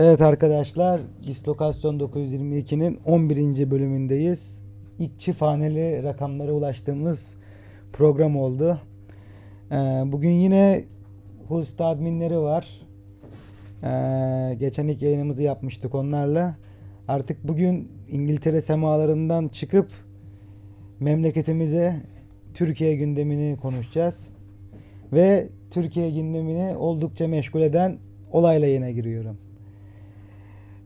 Evet arkadaşlar, Dislokasyon 922'nin 11. bölümündeyiz. İlk çift haneli rakamlara ulaştığımız program oldu. Ee, bugün yine Hulst adminleri var. Ee, geçen ilk yayınımızı yapmıştık onlarla. Artık bugün İngiltere semalarından çıkıp memleketimize Türkiye gündemini konuşacağız. Ve Türkiye gündemini oldukça meşgul eden olayla yine giriyorum.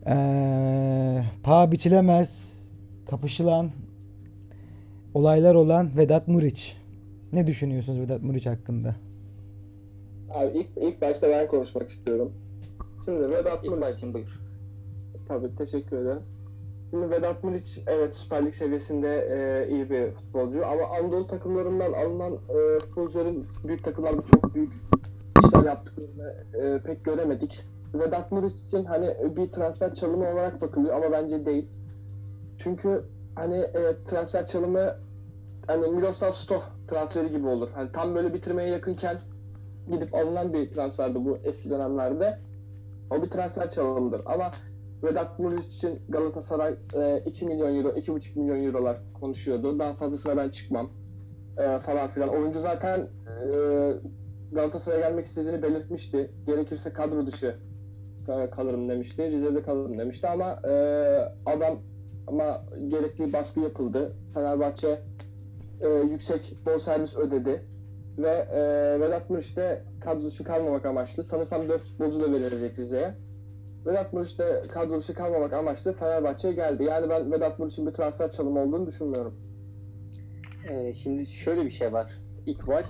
Ee, paha biçilemez, kapışılan olaylar olan Vedat Muriç. Ne düşünüyorsunuz Vedat Muriç hakkında? Abi ilk, ilk başta ben konuşmak istiyorum. Şimdi Vedat Muriç, buyur. tabii teşekkür ederim. Şimdi Vedat Muriç evet Süper Lig seviyesinde e, iyi bir futbolcu ama Anadolu takımlarından alınan e, futbolcuların büyük takımlarda çok büyük işler yaptıklarını e, pek göremedik. Vedat Muriç için hani bir transfer çalımı olarak bakılıyor ama bence değil. Çünkü hani e, transfer çalımı hani Miroslav Stoh transferi gibi olur. Hani tam böyle bitirmeye yakınken gidip alınan bir transferdi bu eski dönemlerde. O bir transfer çalımıdır. Ama Vedat Muriç için Galatasaray e, 2 milyon euro, 2,5 milyon eurolar konuşuyordu. Daha fazlasına ben çıkmam e, falan filan. Oyuncu zaten e, Galatasaray'a gelmek istediğini belirtmişti. Gerekirse kadro dışı e, kalırım demişti. Rize'de kalırım demişti ama e, adam ama gerekli baskı yapıldı. Fenerbahçe e, yüksek bonservis ödedi ve e, Vedat Muriç de kadro dışı kalmamak amaçlı. Sanırsam 4 futbolcu da verilecek Rize'ye. Vedat Muriç de kadro dışı kalmamak amaçlı Fenerbahçe'ye geldi. Yani ben Vedat Muriç'in bir transfer çalımı olduğunu düşünmüyorum. Ee, şimdi şöyle bir şey var. İkbal,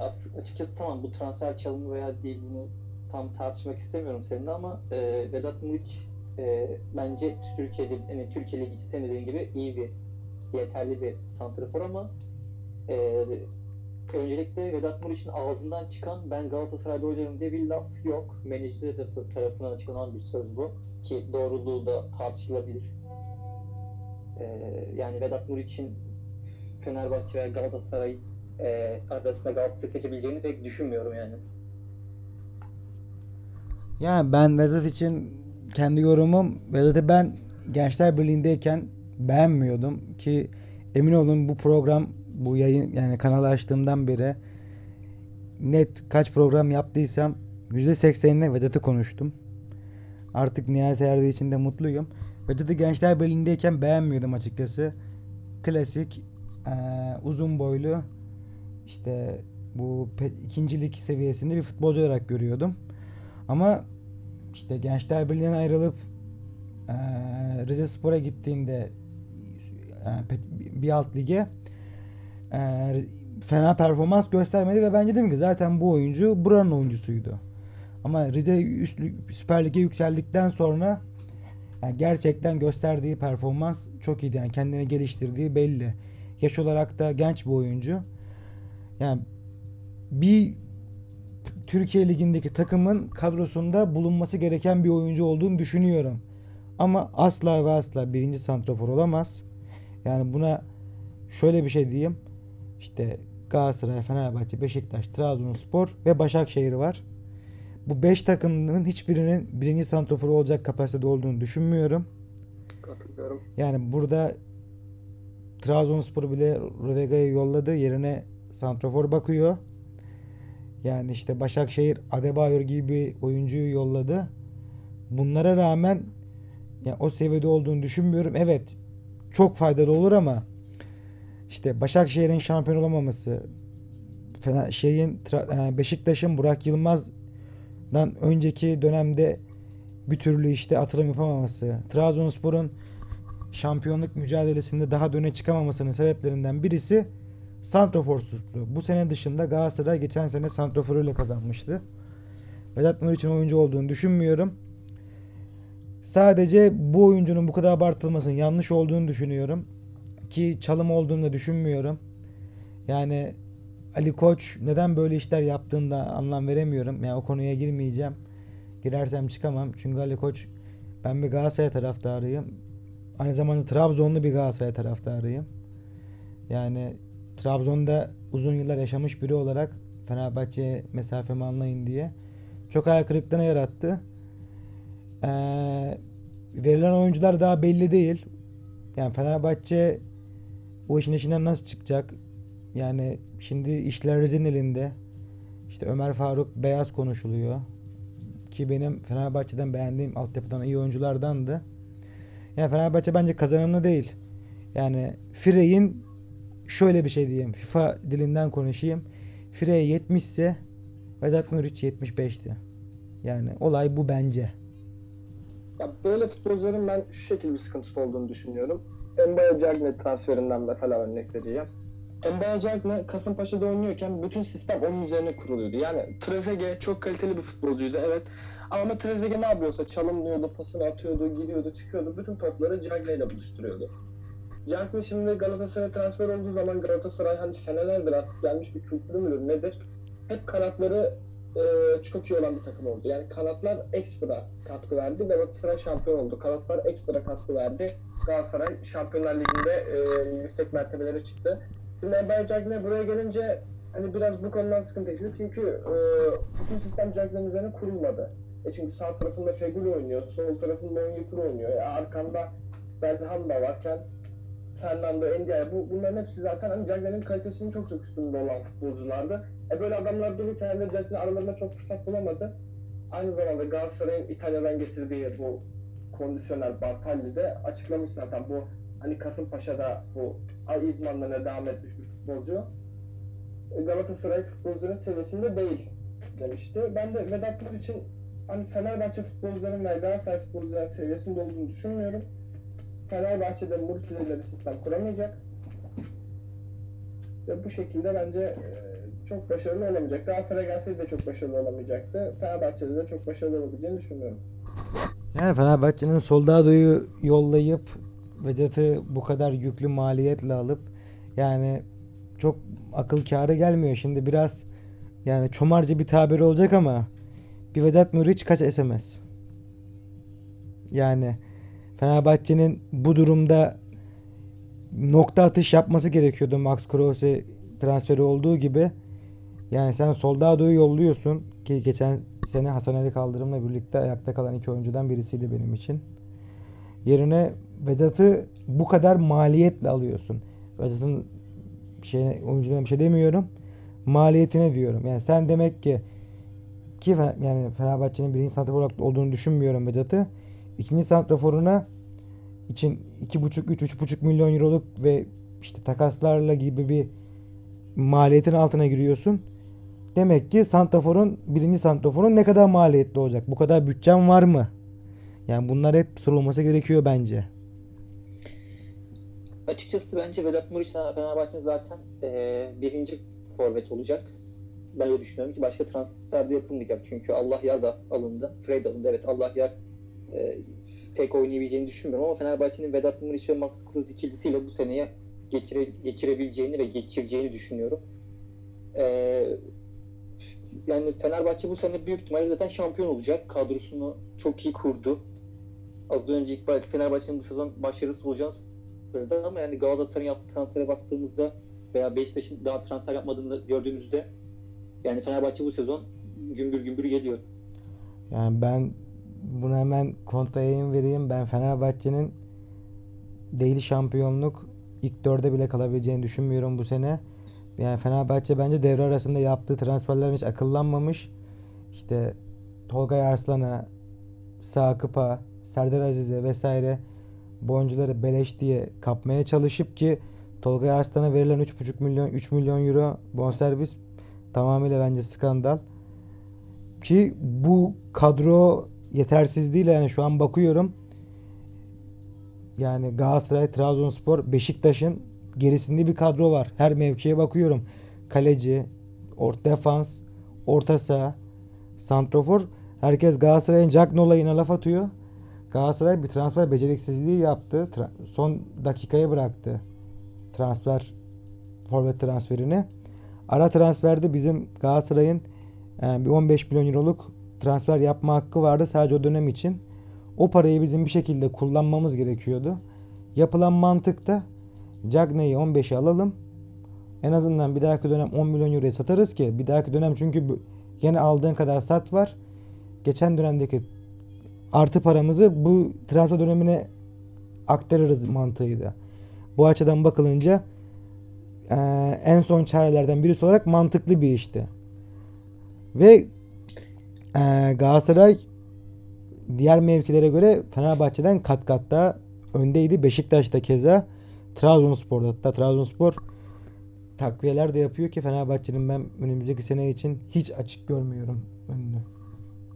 as- açıkçası tamam bu transfer çalımı veya değil bunu tam tartışmak istemiyorum seninle ama ee, Vedat Muriç ee, bence Türkiye'de yani Türkiye Ligi senin dediğin gibi iyi bir yeterli bir santrafor ama ee, öncelikle Vedat Muriç'in ağzından çıkan ben Galatasaray'da oynarım diye bir laf yok. Menajeri de tarafından açıklanan bir söz bu ki doğruluğu da tartışılabilir. Ee, yani Vedat Muriç'in Fenerbahçe ve Galatasaray e, arasında Galatasaray seçebileceğini pek düşünmüyorum yani. Yani ben Vedat için kendi yorumum Vedat'ı ben Gençler Birliği'ndeyken beğenmiyordum ki emin olun bu program bu yayın yani kanalı açtığımdan beri net kaç program yaptıysam %80'ine Vedat'ı konuştum. Artık nihayet erdiği için de mutluyum. Vedat'ı Gençler Birliği'ndeyken beğenmiyordum açıkçası. Klasik eee, uzun boylu işte bu ikincilik seviyesinde bir futbolcu olarak görüyordum. Ama işte Gençler Birliği'nden ayrılıp eee Rize Spor'a gittiğinde pe- bir alt lige eee, fena performans göstermedi ve bence dedim ki zaten bu oyuncu buranın oyuncusuydu. Ama Rize üst Süper Lig'e yükseldikten sonra yani gerçekten gösterdiği performans çok iyiydi. Yani kendini geliştirdiği belli. Yaş olarak da genç bir oyuncu. Yani bir Türkiye Ligi'ndeki takımın kadrosunda bulunması gereken bir oyuncu olduğunu düşünüyorum. Ama asla ve asla birinci santrafor olamaz. Yani buna şöyle bir şey diyeyim. İşte Galatasaray, Fenerbahçe, Beşiktaş, Trabzonspor ve Başakşehir var. Bu 5 takımın hiçbirinin birinci santraforu olacak kapasitede olduğunu düşünmüyorum. Katılıyorum. Yani burada Trabzonspor bile Rodega'yı yolladı. Yerine santrafor bakıyor. Yani işte Başakşehir Adebayor gibi bir oyuncuyu yolladı. Bunlara rağmen ya o seviyede olduğunu düşünmüyorum. Evet çok faydalı olur ama işte Başakşehir'in şampiyon olamaması, Fener, şeyin e, Beşiktaş'ın Burak Yılmaz'dan önceki dönemde bir türlü işte atılım yapamaması, Trabzonspor'un şampiyonluk mücadelesinde daha da öne çıkamamasının sebeplerinden birisi santraforsuzluğu. Bu sene dışında Galatasaray geçen sene santraforuyla kazanmıştı. Vedat Muriç'in oyuncu olduğunu düşünmüyorum. Sadece bu oyuncunun bu kadar abartılmasının yanlış olduğunu düşünüyorum. Ki çalım olduğunu da düşünmüyorum. Yani Ali Koç neden böyle işler yaptığında anlam veremiyorum. Yani o konuya girmeyeceğim. Girersem çıkamam. Çünkü Ali Koç ben bir Galatasaray taraftarıyım. Aynı zamanda Trabzonlu bir Galatasaray taraftarıyım. Yani Trabzon'da uzun yıllar yaşamış biri olarak Fenerbahçe'ye mesafemi anlayın diye çok hayal kırıklığına yarattı. Ee, verilen oyuncular daha belli değil. Yani Fenerbahçe bu işin içinden nasıl çıkacak? Yani şimdi işler Rez'in elinde. İşte Ömer Faruk Beyaz konuşuluyor. Ki benim Fenerbahçe'den beğendiğim altyapıdan iyi oyunculardandı. Yani Fenerbahçe bence kazananı değil. Yani Frey'in şöyle bir şey diyeyim. FIFA dilinden konuşayım. Frey 70 ise Vedat Muriç 75'ti. Yani olay bu bence. Ya böyle futbolcuların ben şu şekilde bir sıkıntısı olduğunu düşünüyorum. Mbaya Cagne transferinden mesela örnek vereceğim. Mbaya Cagne Kasımpaşa'da oynuyorken bütün sistem onun üzerine kuruluyordu. Yani Trezeguet çok kaliteli bir futbolcuydu evet. Ama Trezeguet ne yapıyorsa çalımlıyordu, pasını atıyordu, gidiyordu, çıkıyordu. Bütün topları Cagne ile buluşturuyordu. Cagne şimdi Galatasaray transfer olduğu zaman Galatasaray hani senelerdir artık gelmiş bir kültürü müdür nedir? Hep kanatları e, çok iyi olan bir takım oldu. Yani kanatlar ekstra katkı verdi. Galatasaray şampiyon oldu. Kanatlar ekstra katkı verdi. Galatasaray Şampiyonlar Ligi'nde e, yüksek mertebelere çıktı. Şimdi Emre Cagney buraya gelince hani biraz bu konudan sıkıntı yaşadı. Çünkü e, bütün sistem Cagney'in üzerine kurulmadı. E çünkü sağ tarafında Feguli oynuyor, sol tarafında Onyekuru oynuyor. E, arkanda Belhanda varken Fernando, Endiaye bu, bunların hepsi zaten hani Cagney'in kalitesinin çok çok üstünde olan futbolculardı. E böyle adamlar dururken de Cagney aralarında çok fırsat bulamadı. Aynı zamanda Galatasaray'ın İtalya'dan getirdiği bu kondisyoner Bartalli de açıklamış zaten bu hani Kasımpaşa'da bu idmanlarına devam etmiş bir futbolcu. E, Galatasaray futbolcuların seviyesinde değil demişti. Ben de Vedat Muriç için hani Fenerbahçe futbolcuların ve Galatasaray futbolcuların seviyesinde olduğunu düşünmüyorum. Fenerbahçe'de Muriç ile bir sistem kuramayacak. Ve bu şekilde bence e, çok başarılı olamayacak. Galatasaray gelseydi de çok başarılı olamayacaktı. Fenerbahçe'de de çok başarılı olabileceğini düşünmüyorum. Yani Fenerbahçe'nin Soldado'yu yollayıp Vedat'ı bu kadar yüklü maliyetle alıp yani çok akıl kârı gelmiyor. Şimdi biraz yani çomarca bir tabir olacak ama bir Vedat Muriç kaç SMS? Yani Fenerbahçe'nin bu durumda nokta atış yapması gerekiyordu Max Kruse transferi olduğu gibi. Yani sen Soldado'yu yolluyorsun ki geçen sene Hasan Ali Kaldırım'la birlikte ayakta kalan iki oyuncudan birisiydi benim için. Yerine Vedat'ı bu kadar maliyetle alıyorsun. Vedat'ın şey, oyuncularına bir şey demiyorum. Maliyetine diyorum. Yani sen demek ki ki yani Fenerbahçe'nin birinci santrafor olarak olduğunu düşünmüyorum Vedat'ı. İkinci santraforuna için 2,5-3-3,5 milyon euroluk ve işte takaslarla gibi bir maliyetin altına giriyorsun. Demek ki santraforun birinci santraforun ne kadar maliyetli olacak? Bu kadar bütçen var mı? Yani bunlar hep sorulması gerekiyor bence. Açıkçası bence Vedat Muriç Fenerbahçe'nin zaten e, birinci forvet olacak. Ben öyle düşünüyorum ki başka transfer de yapılmayacak. Çünkü Allah Yar da alındı. Fred alındı. Evet Allah Yar e, pek oynayabileceğini düşünmüyorum ama Fenerbahçe'nin Vedat Muriç ve Max Kruse ikilisiyle bu seneye geçire, geçirebileceğini ve geçireceğini düşünüyorum. E, yani Fenerbahçe bu sene büyük ihtimalle zaten şampiyon olacak. Kadrosunu çok iyi kurdu. Az önce ilk belki Fenerbahçe'nin bu sezon başarısız olacağını söyledi ama yani Galatasaray'ın yaptığı transfere baktığımızda veya Beşiktaş'ın daha transfer yapmadığını gördüğümüzde yani Fenerbahçe bu sezon gümbür gümbür geliyor. Yani ben buna hemen kontra yayın vereyim. Ben Fenerbahçe'nin değil şampiyonluk ilk dörde bile kalabileceğini düşünmüyorum bu sene. Yani Fenerbahçe bence devre arasında yaptığı transferlerin hiç akıllanmamış. İşte Tolga Arslan'a, Sakıp'a, Serdar Aziz'e vesaire bu oyuncuları beleş diye kapmaya çalışıp ki Tolga Arslan'a verilen 3,5 milyon 3 milyon euro bonservis tamamıyla bence skandal. Ki bu kadro yetersizliğiyle yani şu an bakıyorum yani Galatasaray, Trabzonspor, Beşiktaş'ın gerisinde bir kadro var. Her mevkiye bakıyorum. Kaleci, orta defans, orta saha, santrofor. Herkes Galatasaray'ın Jack Nolay'ına laf atıyor. Galatasaray bir transfer beceriksizliği yaptı. Tra- son dakikaya bıraktı transfer forvet transferini. Ara transferde bizim Galatasaray'ın e, bir 15 milyon euroluk transfer yapma hakkı vardı sadece o dönem için. O parayı bizim bir şekilde kullanmamız gerekiyordu. Yapılan mantıkta Cagney'i 15'e alalım. En azından bir dahaki dönem 10 milyon euroya satarız ki bir dahaki dönem çünkü yine aldığın kadar sat var. Geçen dönemdeki artı paramızı bu transfer dönemine aktarırız mantığıydı. Bu açıdan bakılınca en son çarelerden birisi olarak mantıklı bir işti. Ve eee, Galatasaray diğer mevkilere göre Fenerbahçe'den kat kat daha öndeydi. Beşiktaş'ta keza Trabzonspor'da hatta Trabzonspor takviyeler de yapıyor ki Fenerbahçe'nin ben önümüzdeki sene için hiç açık görmüyorum önünü.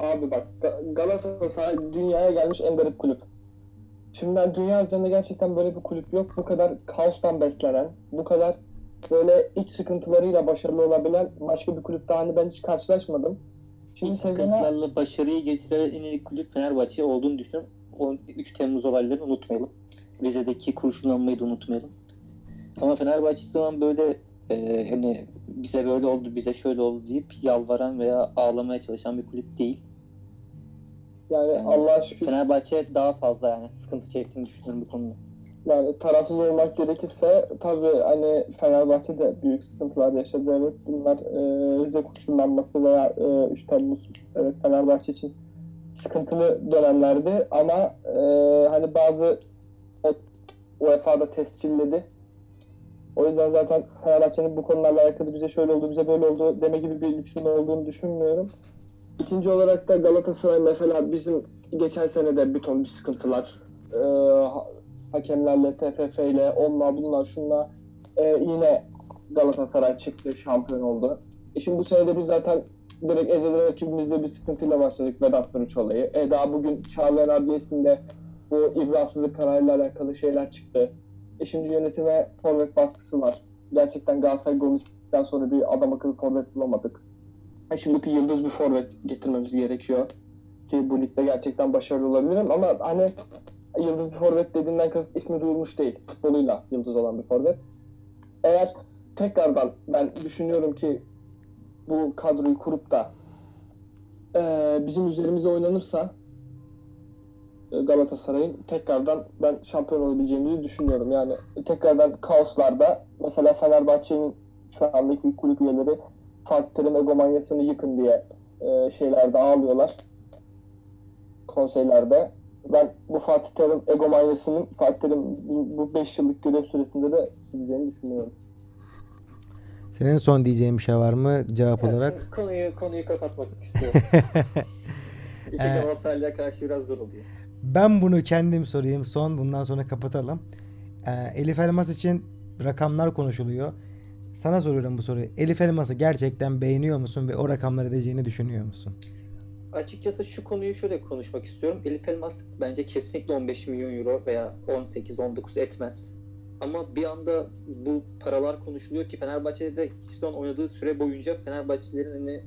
Abi bak Ga- Galatasaray dünyaya gelmiş en garip kulüp. Şimdi ben dünya üzerinde gerçekten böyle bir kulüp yok. Bu kadar kaostan beslenen, bu kadar böyle iç sıkıntılarıyla başarılı olabilen başka bir kulüpte hani ben hiç karşılaşmadım. Şimdi sezona başarıyı geçiren en iyi kulüp Fenerbahçe olduğunu düşünüyorum. 13 Temmuz olaylarını unutmayalım. Rize'deki kurşunlanmayı da unutmayalım. Ama Fenerbahçe zaman böyle e, hani bize böyle oldu, bize şöyle oldu deyip yalvaran veya ağlamaya çalışan bir kulüp değil. yani Yani Allah'a şükür Fenerbahçe daha fazla yani sıkıntı çektiğini düşünüyorum bu konuda. Yani tarafsız olmak gerekirse tabii hani Fenerbahçe büyük sıkıntılar yaşadı. Evet bunlar e, Rize kurşunlanması veya e, 3 Temmuz evet, Fenerbahçe için sıkıntılı dönemlerdi ama e, hani bazı UEFA'da tescilledi. O yüzden zaten Fenerbahçe'nin bu konularla alakalı bize şöyle oldu, bize böyle oldu deme gibi bir lüksünün olduğunu düşünmüyorum. İkinci olarak da Galatasaray mesela bizim geçen sene de bir ton bir sıkıntılar e, ha- hakemlerle, TFF ile, onunla bununla şunla e, yine Galatasaray çıktı, şampiyon oldu. E şimdi bu sene de biz zaten direkt ezeli rakibimizde bir sıkıntıyla başladık Vedat Muriç olayı. E daha bugün Çağlayan Adliyesi'nde bu ibrasızlık kararıyla alakalı şeyler çıktı. E şimdi yönetime forvet baskısı var. Gerçekten Galatasaray golünden sonra bir adam akıllı forvet bulamadık. E şimdiki yıldız bir forvet getirmemiz gerekiyor. Ki bu ligde gerçekten başarılı olabilirim ama hani yıldız bir forvet dediğinden kasıt ismi duyulmuş değil. Futboluyla yıldız olan bir forvet. Eğer tekrardan ben düşünüyorum ki bu kadroyu kurup da eee, bizim üzerimize oynanırsa e, Galatasaray'ın tekrardan ben şampiyon olabileceğimizi düşünüyorum. Yani tekrardan kaoslarda mesela Fenerbahçe'nin şu andaki kulüp üyeleri Fatih Terim egomanyasını yıkın diye e, şeylerde ağlıyorlar. Konseylerde. Ben bu Fatih Terim egomanyasının Fatih Terim bu 5 yıllık görev süresinde de gideceğini düşünüyorum. Senin son diyeceğin bir şey var mı cevap olarak? Konuyu, konuyu kapatmak istiyorum. İki Galatasaray'a karşı biraz zor oluyor. Ben bunu kendim sorayım. Son bundan sonra kapatalım. Ee, Elif Elmas için rakamlar konuşuluyor. Sana soruyorum bu soruyu. Elif Elmas'ı gerçekten beğeniyor musun ve o rakamları edeceğini düşünüyor musun? Açıkçası şu konuyu şöyle konuşmak istiyorum. Elif Elmas bence kesinlikle 15 milyon euro veya 18-19 etmez. Ama bir anda bu paralar konuşuluyor ki Fenerbahçe'de hiçbir zaman oynadığı süre boyunca Fenerbahçelilerin hani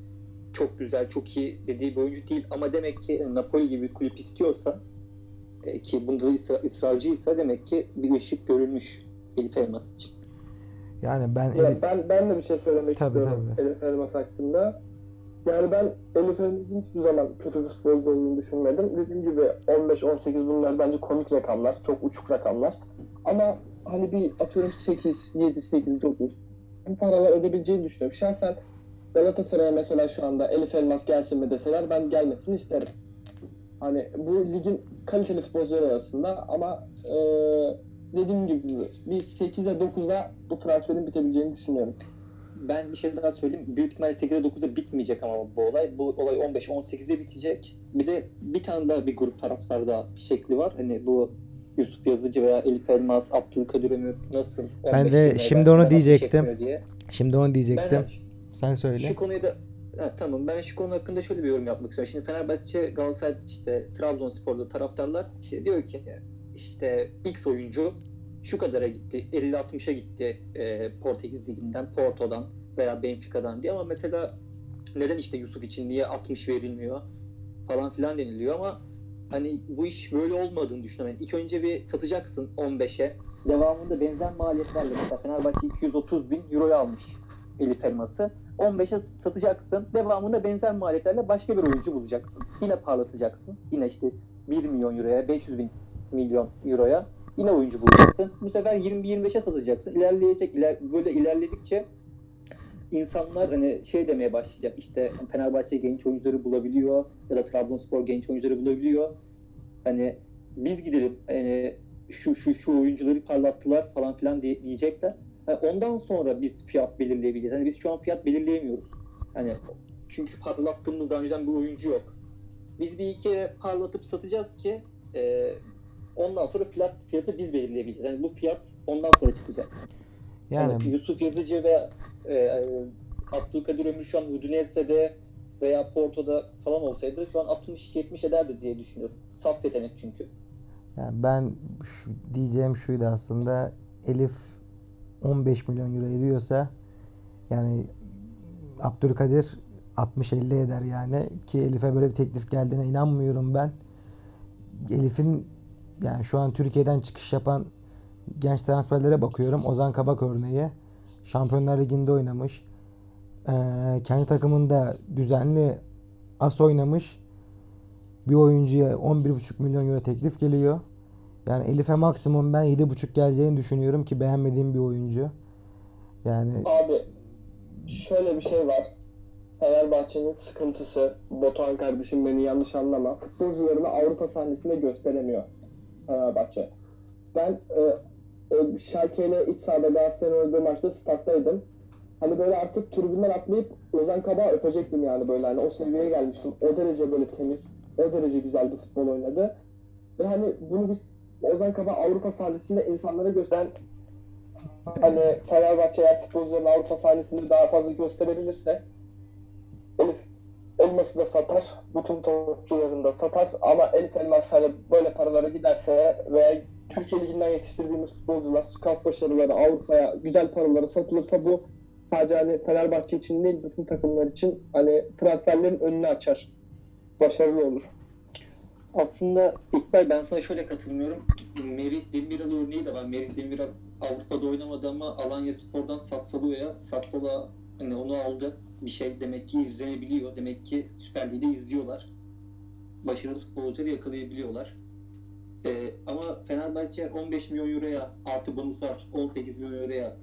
çok güzel, çok iyi dediği bir oyuncu değil. Ama demek ki Napoli gibi bir kulüp istiyorsa e, ki bunda da ısra- ısrarcıysa demek ki bir ışık görülmüş Elif Elmas için. Yani ben Ya Elif... ben ben de bir şey söylemek Tabii, istiyorum tabii. Elif Elmas hakkında. Yani ben Elif Elmas'ın hiçbir zaman kötü bir futbolcu olduğunu düşünmedim. Dediğim gibi 15-18 bunlar bence komik rakamlar. Çok uçuk rakamlar. Ama hani bir atıyorum 8, 7, 8, 9 bu paralar ödebileceğini düşünüyorum. Şahsen Galatasaray'a mesela şu anda Elif Elmas gelsin mi deseler ben gelmesini isterim. Hani bu ligin kaliteli futbolcuları arasında ama eee dediğim gibi bir 8 ile 9'da bu transferin bitebileceğini düşünüyorum. Ben bir şey daha söyleyeyim. Büyük ihtimalle 8'e 9'da bitmeyecek ama bu olay. Bu olay 15-18'de bitecek. Bir de bir tane daha bir grup taraftarda şekli var. Hani bu Yusuf Yazıcı veya Elif Elmas, Abdülkadir Ömür nasıl? Ben 15 de şimdi onu diyecektim. Şimdi onu diyecektim. Ben Sen söyle. şu konuyu da Ha, tamam ben şu konu hakkında şöyle bir yorum yapmak istiyorum. Şimdi Fenerbahçe, Galatasaray, işte Trabzonspor'da taraftarlar işte diyor ki işte X oyuncu şu kadara gitti, 50-60'a gitti e, Portekiz Ligi'nden, Porto'dan veya Benfica'dan diye ama mesela neden işte Yusuf için niye 60 verilmiyor falan filan deniliyor ama hani bu iş böyle olmadığını düşünüyorum. Yani ilk önce bir satacaksın 15'e. Devamında benzer maliyetlerle mesela Fenerbahçe 230 bin euroya almış Elif Elmas'ı. 15'e satacaksın. Devamında benzer maliyetlerle başka bir oyuncu bulacaksın. Yine parlatacaksın. Yine işte 1 milyon euroya, 500 bin milyon euroya yine oyuncu bulacaksın. Bu sefer 20-25'e satacaksın. İlerleyecek. iler- böyle ilerledikçe insanlar hani şey demeye başlayacak. İşte Fenerbahçe genç oyuncuları bulabiliyor ya da Trabzonspor genç oyuncuları bulabiliyor. Hani biz gidelim hani şu şu şu oyuncuları parlattılar falan filan diye, diyecekler. Yani ondan sonra biz fiyat belirleyebiliriz. Hani biz şu an fiyat belirleyemiyoruz. Hani çünkü parlattığımız daha önceden bir oyuncu yok. Biz bir iki parlatıp satacağız ki e, ondan sonra fiyat fiyatı biz belirleyebileceğiz. Yani bu fiyat ondan sonra çıkacak. Yani Yani Yusuf Yazıcı ve e, Abdülkadir Ömür şu an Udinese'de veya Porto'da falan olsaydı şu an 60-70 ederdi diye düşünüyorum. Saf yetenek çünkü. Yani ben şu- diyeceğim şuydu aslında Elif 15 milyon euro ediyorsa yani Abdülkadir 60-50 eder yani ki Elif'e böyle bir teklif geldiğine inanmıyorum ben. Elif'in yani şu an Türkiye'den çıkış yapan genç transferlere bakıyorum. Ozan Kabak örneği. Şampiyonlar Ligi'nde oynamış. Ee, kendi takımında düzenli as oynamış. Bir oyuncuya 11,5 milyon euro teklif geliyor. Yani Elif'e maksimum ben 7,5 geleceğini düşünüyorum ki beğenmediğim bir oyuncu. Yani Abi şöyle bir şey var. Fenerbahçe'nin sıkıntısı, Batuhan kardeşim beni yanlış anlama. Futbolcularını Avrupa sahnesinde gösteremiyor Fenerbahçe. Ben e, e, Schalke ile iç sahada Galatasaray'ın oynadığı maçta stat'taydım. Hani böyle artık tribünden atlayıp Ozan Kabak'ı öpecektim yani böyle hani o seviyeye gelmiştim. O derece böyle temiz, o derece güzel bir futbol oynadı. Ve hani bunu biz Ozan Kabak Avrupa sahnesinde insanlara gösteren hani Fenerbahçe eğer futbolcularını Avrupa sahnesinde daha fazla gösterebilirse Elif elması da satar, bütün topçularını da satar ama Elif Elmas hani böyle paralara giderse veya Türkiye Ligi'nden yetiştirdiğimiz futbolcular scout başarıları Avrupa'ya güzel paralara satılırsa bu sadece hani Fenerbahçe için değil bütün takımlar için hani transferlerin önünü açar. Başarılı olur. Aslında İkbal ben sana şöyle katılmıyorum. Merih Demiral örneği de var. Merih Demiral Avrupa'da oynamadı ama Alanya Spor'dan Sassuolo'ya Sassuolo hani onu aldı. Bir şey demek ki izlenebiliyor. Demek ki Süper Lig'de izliyorlar. Başarılı futbolcuları yakalayabiliyorlar. Ee, ama Fenerbahçe 15 milyon euroya artı bonuslar 18 milyon euroya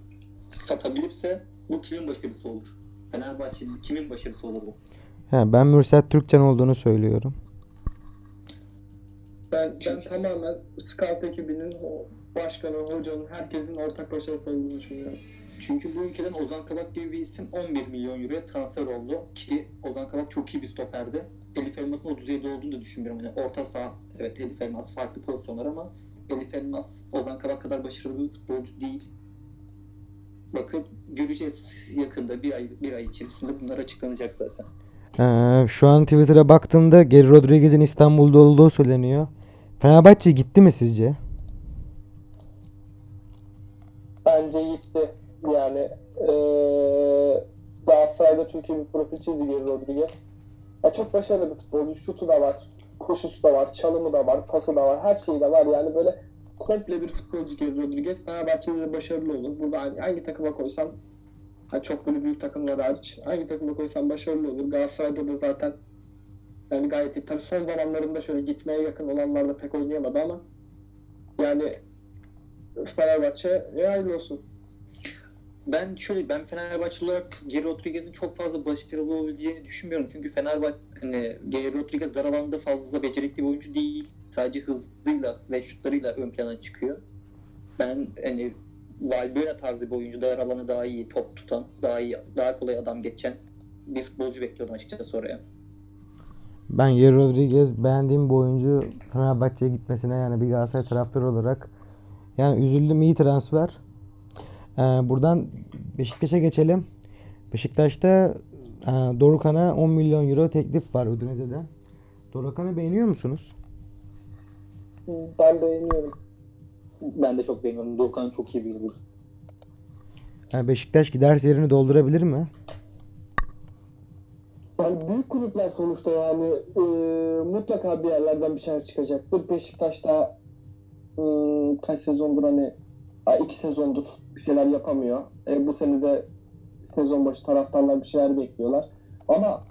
satabilirse bu kimin başarısı olur? Fenerbahçe'nin kimin başarısı olur bu? he, ben Mürsel Türkçen olduğunu söylüyorum. Ben, ben tamamen scout ekibinin, o başkanı, hocanın, herkesin ortak başarısı olduğunu düşünüyorum. Çünkü bu ülkeden Ozan Kabak gibi bir isim 11 milyon euroya transfer oldu ki Ozan Kabak çok iyi bir stoperdi. Elif Elmas'ın o düzeyde olduğunu da düşünmüyorum. Yani orta saha, evet Elif Elmas farklı pozisyonlar ama Elif Elmas Ozan Kabak kadar başarılı bir futbolcu değil. Bakın göreceğiz yakında bir ay bir ay içerisinde bunlar açıklanacak zaten. Ee, şu an Twitter'a baktığımda Geri Rodriguez'in İstanbul'da olduğu söyleniyor. Fenerbahçe gitti mi sizce? Yani eee Galatasaray'da çünkü bir profil çizdi Geri Rodriguez. Ya çok başarılı bir futbolcu. Şutu da var, koşusu da var, çalımı da var, pası da var, her şeyi de var. Yani böyle komple bir futbolcu Geri Rodriguez. Fenerbahçe'de de başarılı olur. Burada hangi, hangi takıma koysan ha çok böyle büyük takımlar hariç hangi takıma koysan başarılı olur. Galatasaray'da da zaten yani gayet iyi. Tabii son zamanlarında şöyle gitmeye yakın olanlarda pek oynayamadı ama yani Fenerbahçe e, hayırlı olsun. Ben şöyle ben Fenerbahçe olarak Geri Rodriguez'in çok fazla başarılı olabileceğini düşünmüyorum. Çünkü Fenerbahçe hani Geri Rodriguez dar alanda fazla becerikli bir oyuncu değil. Sadece hızıyla ve şutlarıyla ön plana çıkıyor. Ben hani Valbuena tarzı bir oyuncu dar alanı daha iyi top tutan, daha iyi, daha kolay adam geçen bir futbolcu bekliyordum açıkçası oraya. Ben Geri Rodriguez beğendiğim bir oyuncu Fenerbahçe'ye gitmesine yani bir Galatasaray taraftarı olarak yani üzüldüm iyi transfer. Ee, buradan Beşiktaş'a geçelim. Beşiktaş'ta e, Dorukhan'a 10 milyon euro teklif var Udinese'den. Dorukhan'ı beğeniyor musunuz? Ben beğeniyorum. Ben de çok beğeniyorum. Doğukan çok iyi bir yıldız. Yani Beşiktaş giderse yerini doldurabilir mi? Yani büyük kulüpler sonuçta yani e, mutlaka bir yerlerden bir şeyler çıkacaktır. Beşiktaş'ta e, kaç sezondur hani ha, iki sezondur bir şeyler yapamıyor. E, bu sene de sezon başı taraftarlar bir şeyler bekliyorlar. Ama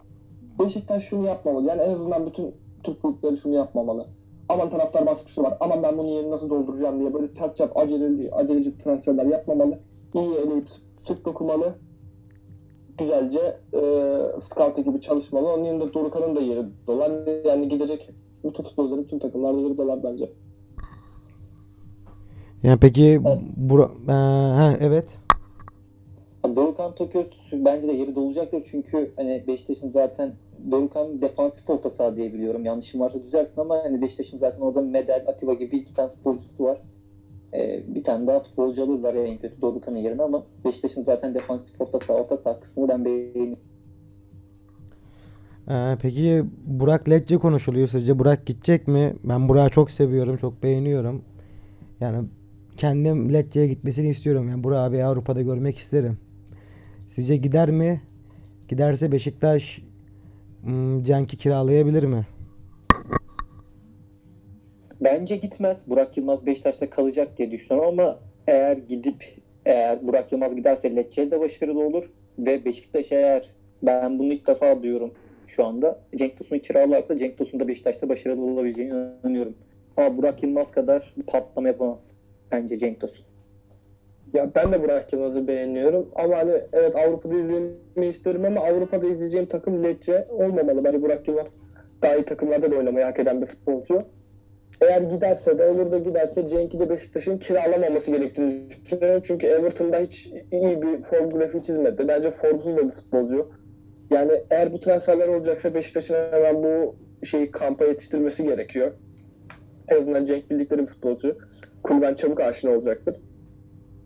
Beşiktaş şunu yapmamalı. Yani en azından bütün Türk kulüpleri şunu yapmamalı. Aman taraftar baskısı var. Aman ben bunun yerini nasıl dolduracağım diye böyle çat çat aceleci, aceleci transferler yapmamalı. İyi eleyip sık dokumalı güzelce e, scout ekibi çalışmalı. Onun yanında Dorukhan'ın da yeri dolar. Yani gidecek bütün futbolcuların bütün takımlarda yerideler bence. Yani peki Evet. bura, Ee, ha, evet. Dorukhan Toköz bence de yeri dolacaktır çünkü hani Beşiktaş'ın zaten Dorukhan defansif orta saha diye biliyorum. Yanlışım varsa düzeltin ama hani Beşiktaş'ın zaten orada Medel, Atiba gibi iki tane futbolcusu var. Ee, bir tane daha futbolcu alırlar en kötü Dorukhan'ın yerine ama Beşiktaş'ın zaten defansif orta saha, orta saha kısmını ben beğeniyorum. Ee, peki Burak Lecce konuşuluyor. Sizce Burak gidecek mi? Ben Burak'ı çok seviyorum, çok beğeniyorum. Yani kendim Lecce'ye gitmesini istiyorum. Yani Burak'ı bir Avrupa'da görmek isterim. Sizce gider mi? Giderse Beşiktaş hmm, Cenk'i kiralayabilir mi? Bence gitmez. Burak Yılmaz Beşiktaş'ta kalacak diye düşünüyorum ama eğer gidip eğer Burak Yılmaz giderse Lecce de başarılı olur ve Beşiktaş eğer ben bunu ilk defa duyuyorum şu anda. Cenk Tosun'u kiralarsa Cenk Tosun da Beşiktaş'ta başarılı olabileceğine inanıyorum. Ama Burak Yılmaz kadar patlama yapamaz bence Cenk Tosun. Ya ben de Burak Yılmaz'ı beğeniyorum ama hani evet Avrupa'da izlemeyi isterim ama Avrupa'da izleyeceğim takım Lecce olmamalı. Bence Burak Yılmaz daha iyi takımlarda da oynamayı hak eden bir futbolcu. Eğer giderse de olur da giderse Cenk'i de Beşiktaş'ın kiralamaması gerektiğini düşünüyorum. Çünkü Everton'da hiç iyi bir form grafiği çizmedi. Bence formsuz da bir futbolcu. Yani eğer bu transferler olacaksa Beşiktaş'ın hemen bu şeyi kampa yetiştirmesi gerekiyor. En azından Cenk bildikleri bir futbolcu. Kulüben çabuk aşina olacaktır.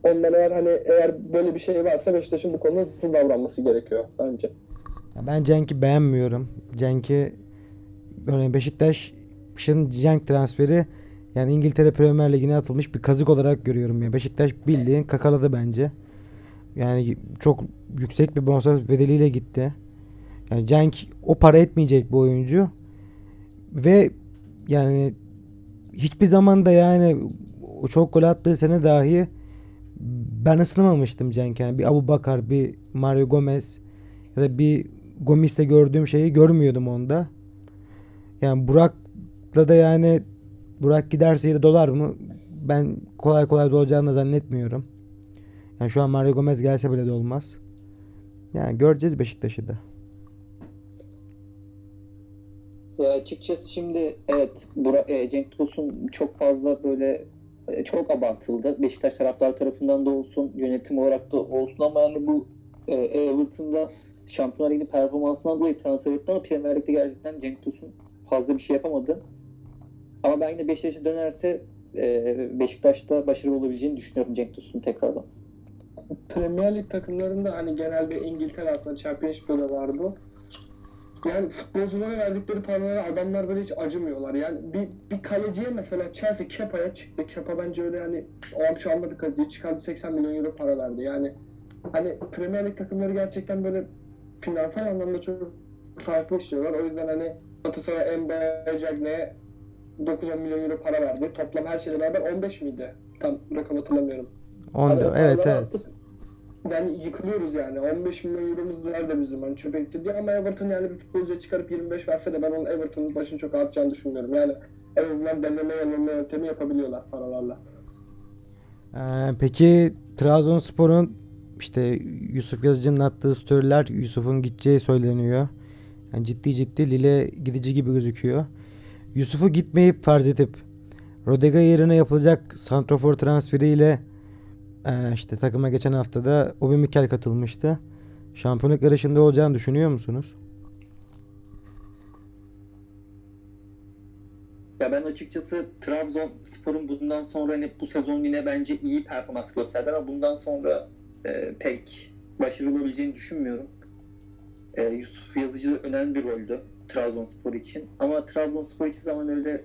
Ondan eğer hani eğer böyle bir şey varsa Beşiktaş'ın bu konuda hızlı davranması gerekiyor bence. Ben Cenk'i beğenmiyorum. Cenk'i böyle Beşiktaş'ın Cenk transferi yani İngiltere Premier Ligi'ne atılmış bir kazık olarak görüyorum ya. Beşiktaş bildiğin kakaladı bence. Yani çok yüksek bir bonservis bedeliyle gitti. Yani Cenk o para etmeyecek bu oyuncu. Ve yani hiçbir zaman da yani o çok gol attığı sene dahi ben ısınamamıştım Cenk. Yani bir Abu Bakar, bir Mario Gomez ya da bir Gomis'te gördüğüm şeyi görmüyordum onda. Yani Burak'la da yani Burak giderse yeri dolar mı? Ben kolay kolay dolacağını zannetmiyorum. Yani şu an Mario Gomez gelse bile dolmaz. Yani göreceğiz Beşiktaş'ı da. Ya açıkçası şimdi evet Burak, e, Cenk Tosun çok fazla böyle çok abartıldı. Beşiktaş taraftar tarafından da olsun, yönetim olarak da olsun ama yani bu e, Everton'da Şampiyonlar Ligi performansından dolayı transfer etti ama Premier Lig'de gerçekten Cenk Tosun fazla bir şey yapamadı. Ama ben yine Beşiktaş'a dönerse e, Beşiktaş'ta başarılı olabileceğini düşünüyorum Cenk Tosun'un tekrardan. Premier Lig takımlarında hani genelde İngiltere altında Championship'te var bu. Yani futbolculara verdikleri paralara adamlar böyle hiç acımıyorlar. Yani bir, bir kaleciye mesela Chelsea Kepa'ya çıktı. Kepa bence öyle hani o akşamda bir kaleciye çıkardı 80 milyon euro para verdi. Yani hani Premier Lig takımları gerçekten böyle finansal anlamda çok farklı işliyorlar. O yüzden hani Galatasaray Embe Cagney'e 9-10 milyon euro para verdi. Toplam her şeyle beraber 15 miydi? Tam rakam hatırlamıyorum. Onda, Hani evet evet. atıp Yani yıkılıyoruz yani. 15 milyon euromuz nerede bizim hani çöpe gitti diye ama Everton yani bir futbolcuya çıkarıp 25 verse de ben onun Everton'un başını çok artacağını düşünmüyorum. Yani en azından deneme yanılma yöntemi yapabiliyorlar paralarla. Ee, peki Trabzonspor'un işte Yusuf Yazıcı'nın attığı storyler Yusuf'un gideceği söyleniyor. Yani ciddi ciddi Lille gidici gibi gözüküyor. Yusuf'u gitmeyip farz edip Rodega yerine yapılacak santrafor transferiyle e, işte takıma geçen haftada Obi Mikel katılmıştı. Şampiyonluk yarışında olacağını düşünüyor musunuz? Ya ben açıkçası Trabzonspor'un bundan sonra hani bu sezon yine bence iyi performans gösterdi ama bundan sonra e, pek başarılı olabileceğini düşünmüyorum. E, Yusuf Yazıcı önemli bir roldü Trabzonspor için. Ama Trabzonspor hiçbir zaman öyle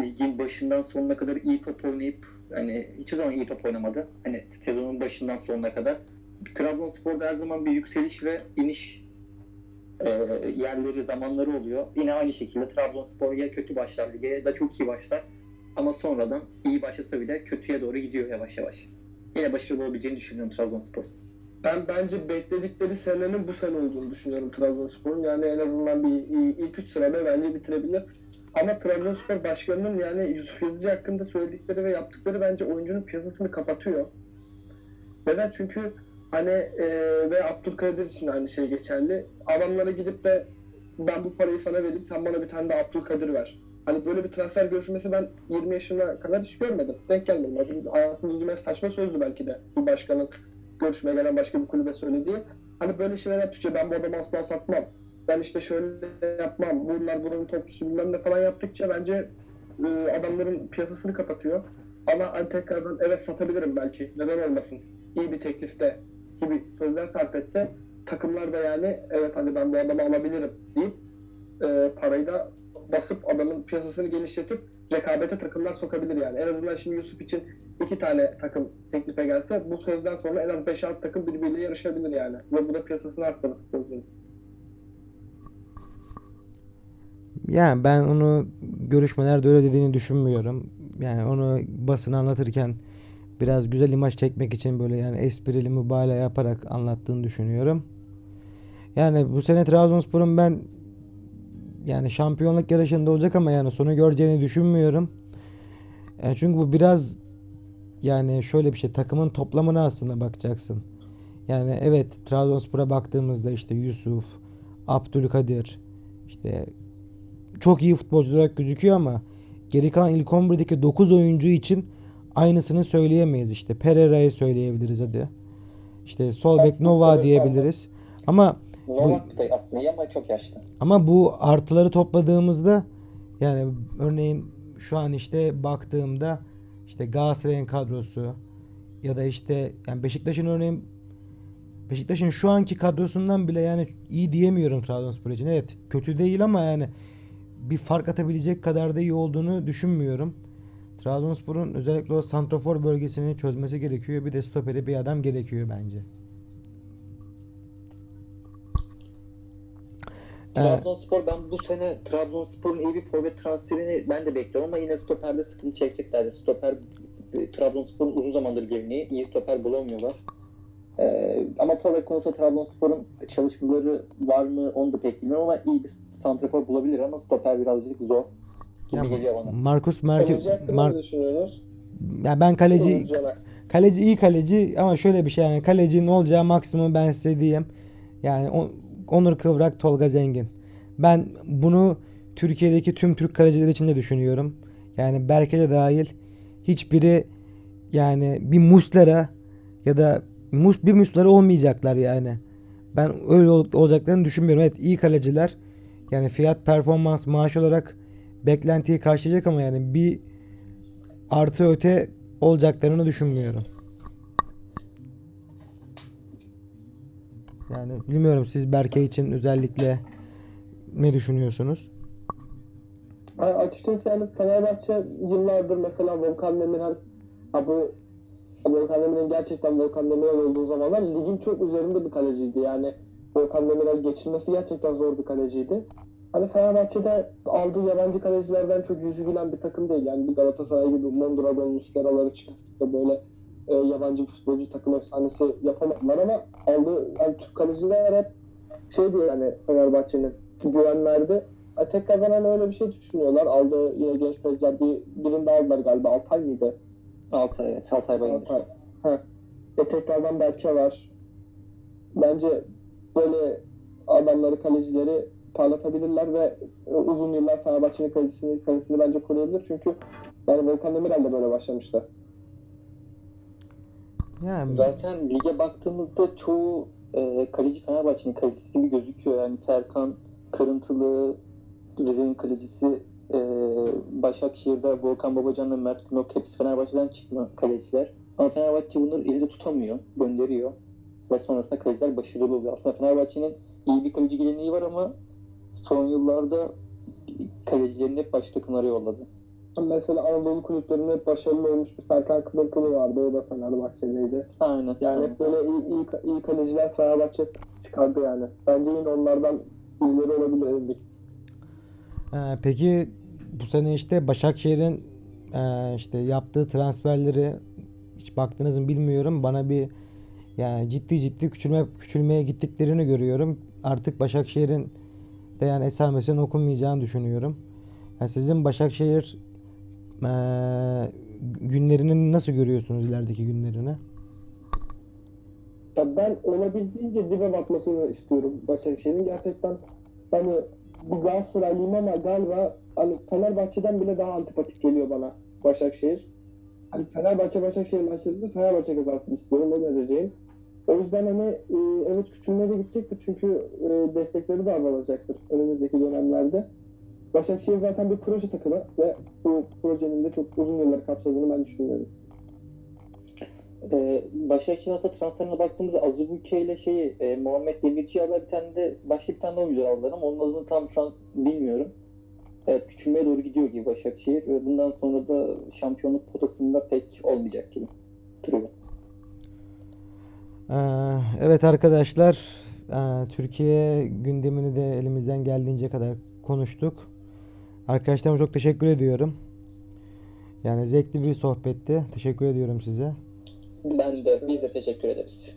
ligin başından sonuna kadar iyi top oynayıp hani hiçbir zaman iyi top oynamadı. Hani sezonun başından sonuna kadar. Trabzonspor'da her zaman bir yükseliş ve iniş e, yerleri, zamanları oluyor. Yine aynı şekilde Trabzonspor ya kötü başlar lige ya da çok iyi başlar. Ama sonradan iyi başlasa bile kötüye doğru gidiyor yavaş yavaş. Yine başarılı olabileceğini düşünüyorum Trabzonspor. Ben bence bekledikleri senenin bu sene olduğunu düşünüyorum Trabzonspor'un. Yani en azından bir ilk 3 sırada bence bitirebilir. Ama Trabzonspor başkanının yani Yusuf Yazıcı hakkında söyledikleri ve yaptıkları bence oyuncunun piyasasını kapatıyor. Neden? Çünkü hani e, ve Abdülkadir için aynı şey geçerli. Adamlara gidip de ben bu parayı sana vereyim sen bana bir tane de Abdülkadir ver. Hani böyle bir transfer görüşmesi ben 20 yaşına kadar hiç görmedim. Denk gelmedim. Hayatımda saçma sözdü belki de. Bir başkanın görüşmeye gelen başka bir kulübe söylediği. Hani böyle şeyler yaptıkça ben bu adamı asla satmam. Ben işte şöyle yapmam. Bunlar buranın topçusu bilmem ne falan yaptıkça bence e, adamların piyasasını kapatıyor. Ama hani tekrardan evet satabilirim belki. Neden olmasın? İyi bir teklifte gibi sözler sarf etse takımlar da yani evet hani ben bu adamı alabilirim deyip e, parayı da basıp adamın piyasasını genişletip rekabete takımlar sokabilir yani. En azından şimdi Yusuf için iki tane takım teklife gelse bu sözden sonra en az 5-6 takım birbiriyle yarışabilir yani. Ve bu da piyasasını arttırır futbolcunun. Yani ben onu görüşmelerde öyle dediğini düşünmüyorum. Yani onu basına anlatırken biraz güzel imaj çekmek için böyle yani esprili mübalağa yaparak anlattığını düşünüyorum. Yani bu sene Trabzonspor'un ben yani şampiyonluk yarışında olacak ama yani sonu göreceğini düşünmüyorum. Yani çünkü bu biraz yani şöyle bir şey takımın toplamına aslında bakacaksın. Yani evet Trabzonspor'a baktığımızda işte Yusuf, Abdülkadir, işte çok iyi futbolcu olarak gözüküyor ama geri kalan ilk 11'deki 9 oyuncu için aynısını söyleyemeyiz işte. Pereira'yı söyleyebiliriz hadi. İşte sol bek Nova diyebiliriz. Ama Novak da aslında iyi ama çok yaşlı. ama bu artıları topladığımızda yani örneğin şu an işte baktığımda işte Galatasaray'ın kadrosu ya da işte yani Beşiktaş'ın örneğin Beşiktaş'ın şu anki kadrosundan bile yani iyi diyemiyorum Trabzonspor için. Evet kötü değil ama yani bir fark atabilecek kadar da iyi olduğunu düşünmüyorum. Trabzonspor'un özellikle o santrafor bölgesini çözmesi gerekiyor. Bir de stoperi bir adam gerekiyor bence. Trabzonspor ben bu sene Trabzonspor'un iyi bir forvet transferini ben de bekliyorum ama yine stoperde sıkıntı çekeceklerdir. Stoper Trabzonspor'un uzun zamandır geleneği. iyi stoper bulamıyorlar. Ee, ama forvet konusunda Trabzonspor'un çalışmaları var mı onu da pek bilmiyorum ama iyi bir santrafor bulabilir ama stoper birazcık zor gibi Ya, geliyor bana. Marcus Merke Mar- ya ben kaleci kaleci iyi kaleci ama şöyle bir şey yani kaleci ne olacağı maksimum ben size diyeyim. Yani o- Onur Kıvrak, Tolga Zengin. Ben bunu Türkiye'deki tüm Türk kaleciler için de düşünüyorum. Yani Berke de dahil hiçbiri yani bir Muslera ya da mus bir Muslera olmayacaklar yani. Ben öyle ol- olacaklarını düşünmüyorum. Evet iyi kaleciler. Yani fiyat performans maaş olarak beklentiyi karşılayacak ama yani bir artı öte olacaklarını düşünmüyorum. Yani bilmiyorum siz Berke için özellikle ne düşünüyorsunuz? Yani açıkçası yani Fenerbahçe yıllardır mesela Volkan Demirel bu Volkan Demirel gerçekten Volkan Demirel olduğu zamanlar ligin çok üzerinde bir kaleciydi. Yani Volkan Demirel geçirmesi gerçekten zor bir kaleciydi. Hani Fenerbahçe'de aldığı yabancı kalecilerden çok yüzü gülen bir takım değil. Yani bir Galatasaray gibi Mondragon, Muslera'ları çıkıp da böyle e, yabancı futbolcu takım efsanesi yapamadılar ama aldığı yani Türk kaleciler hep şeydi yani Fenerbahçe'nin güven verdi. E, tekrardan hani öyle bir şey düşünüyorlar. Aldığı yine genç bezler bir birinde aldılar galiba Altay mıydı? Altay evet Altay Bayındır. Altay. Ha. E, tekrardan Berke var. Bence böyle adamları kalecileri parlatabilirler ve e, uzun yıllar Fenerbahçe'nin kalitesini, kalitesini bence koruyabilir. Çünkü yani Volkan Demirel de böyle başlamıştı. Yani Zaten lige baktığımızda çoğu e, kaleci Fenerbahçe'nin kalecisi gibi gözüküyor. Yani Serkan, Kırıntılı, Rize'nin kalecisi e, Başakşehir'de Volkan Babacan'la Mert Günok hepsi Fenerbahçe'den çıkma kaleciler. Ama Fenerbahçe bunları elde tutamıyor, gönderiyor. Ve sonrasında kaleciler başarılı oluyor. Aslında Fenerbahçe'nin iyi bir kaleci geleneği var ama son yıllarda kalecilerini hep başka takımlara yolladı. Mesela Anadolu kulüplerinde hep başarılı olmuş bir Serkan Kılıklı vardı. O da Fenerbahçe'deydi. Aynen. Yani hep böyle iyi, iyi, iyi kaleciler Fenerbahçe çıkardı yani. Bence yine onlardan birileri olabilir Ezik. Ee, peki bu sene işte Başakşehir'in e, işte yaptığı transferleri hiç baktınız mı bilmiyorum. Bana bir yani ciddi ciddi küçülme küçülmeye gittiklerini görüyorum. Artık Başakşehir'in de yani esamesinin okunmayacağını düşünüyorum. Yani sizin Başakşehir günlerini nasıl görüyorsunuz ilerideki günlerini? Ya ben olabildiğince dibe batmasını istiyorum Başakşehir'in. Gerçekten hani bir Galatasaraylıyım ama galiba hani Fenerbahçe'den bile daha antipatik geliyor bana Başakşehir. Hani Fenerbahçe Başakşehir maçlarında Fenerbahçe kazansın istiyorum o dereceğim. O yüzden hani e, evet küçülmeye de gidecektir çünkü e, destekleri de azalacaktır önümüzdeki dönemlerde. Başakşehir zaten bir proje takımı ve bu projenin de çok uzun yılları kapsadığını ben düşünüyorum. Ee, Başakşehir aslında transferine baktığımızda Azubuike ile şeyi e, Muhammed Demirci aldılar bir tane de başka bir tane daha oyuncu aldılar ama onun adını tam şu an bilmiyorum. Evet küçülmeye doğru gidiyor gibi Başakşehir ve bundan sonra da şampiyonluk potasında pek olmayacak gibi duruyor. Ee, Evet arkadaşlar, ee, Türkiye gündemini de elimizden geldiğince kadar konuştuk. Arkadaşlarıma çok teşekkür ediyorum. Yani zevkli bir sohbetti. Teşekkür ediyorum size. Ben de biz de teşekkür ederiz.